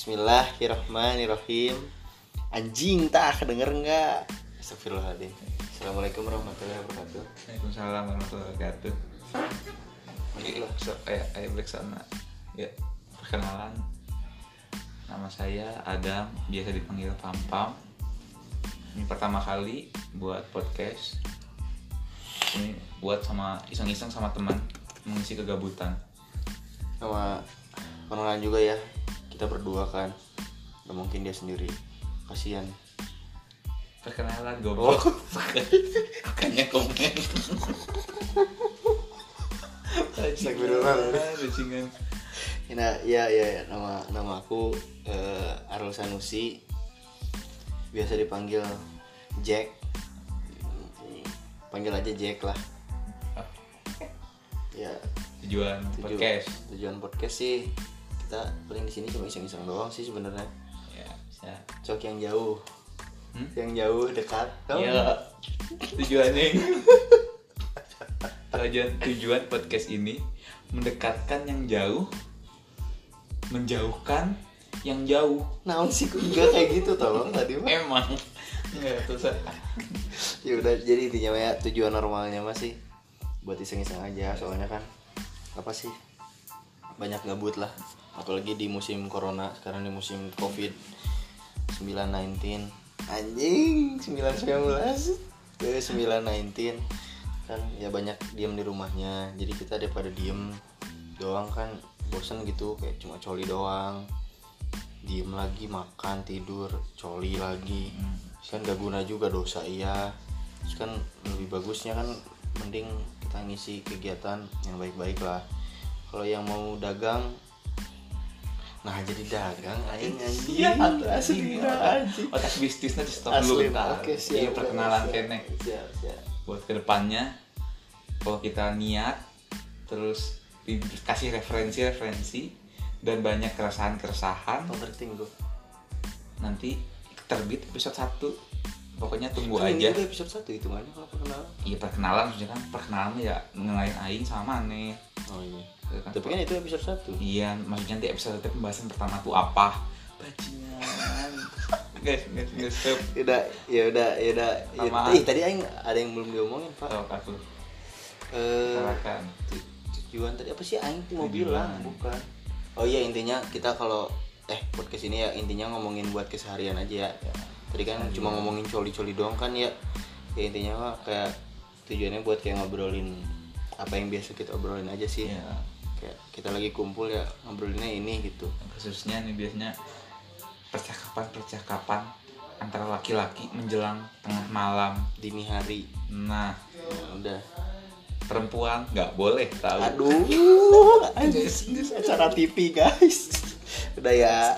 Bismillahirrahmanirrahim Anjing tak kedenger nggak? Astagfirullahaladzim Assalamualaikum warahmatullahi wabarakatuh Waalaikumsalam warahmatullahi wabarakatuh. Ayo, ayo balik sana. Ya, perkenalan. Nama saya Adam, biasa dipanggil Pam Pam. Ini pertama kali buat podcast. Ini buat sama iseng-iseng sama teman mengisi kegabutan. Sama pengenalan juga ya Kita berdua kan Gak mungkin dia sendiri Kasian Perkenalan goblok. Bukannya komen. Astagfirullah. Bajingan. Nah, ya, ya, ya. Nama, nama aku eh, Arul Sanusi Biasa dipanggil Jack Panggil aja Jack lah Ya, Tujuan tuju- podcast. tujuan podcast sih kita paling di sini cuma iseng-iseng doang sih sebenarnya Ya, bisa. cok yang jauh Hmm? yang jauh dekat Kamu- Iya. Tujuannya tujuan tujuan podcast ini mendekatkan yang jauh, menjauhkan yang jauh. naon sih kok enggak kayak gitu tolong tadi mah Emang. Enggak terus. ya udah jadi intinya ya tujuan normalnya mah sih buat iseng-iseng aja soalnya kan apa sih banyak gabut lah apalagi di musim corona sekarang di musim covid 919 anjing 919 ke 919 kan ya banyak diem di rumahnya. Jadi kita daripada diem doang kan bosen gitu kayak cuma coli doang. Diem lagi makan tidur coli lagi. Terus kan gak guna juga dosa iya. Terus kan lebih bagusnya kan mending kita ngisi kegiatan yang baik-baik lah. Kalau yang mau dagang nah jadi dagang aing anjing. Iya, asli anjing Otak bisnisnya di stop dulu bentar. oke, siap, Iya, perkenalan kene. Buat ke depannya, kalau kita niat, terus dikasih referensi-referensi dan banyak keresahan-keresahan, Overthink gue nanti terbit episode 1 pokoknya tunggu ini aja. juga episode 1 hitungannya kalau perkenalan. Iya perkenalan maksudnya kan perkenalan ya ngelain aing sama aneh. Oh iya. Tapi kan itu episode 1 iya maksudnya nanti episode itu pembahasan pertama tuh apa? Bajingan. Guys guys guys stop. Udah, ya udah, ya udah. Ya, tadi aing ada yang belum diomongin, Pak. tahu aku. Eh, tujuan tadi apa sih aing? Tuh mau bilang bukan. Oh iya intinya kita kalau eh podcast ini ya intinya ngomongin buat keseharian aja ya. Tadi kan cuma ngomongin coli-coli doang kan ya. Ya intinya mah kayak tujuannya buat kayak ngobrolin apa yang biasa kita obrolin aja sih. Ya kayak kita lagi kumpul ya ngobrolinnya ini gitu. Khususnya nih biasanya percakapan-percakapan antara laki-laki menjelang tengah malam. Dini hari. Nah ya udah. perempuan nggak boleh tahu. Aduh anjing. Acara TV guys. Udah ya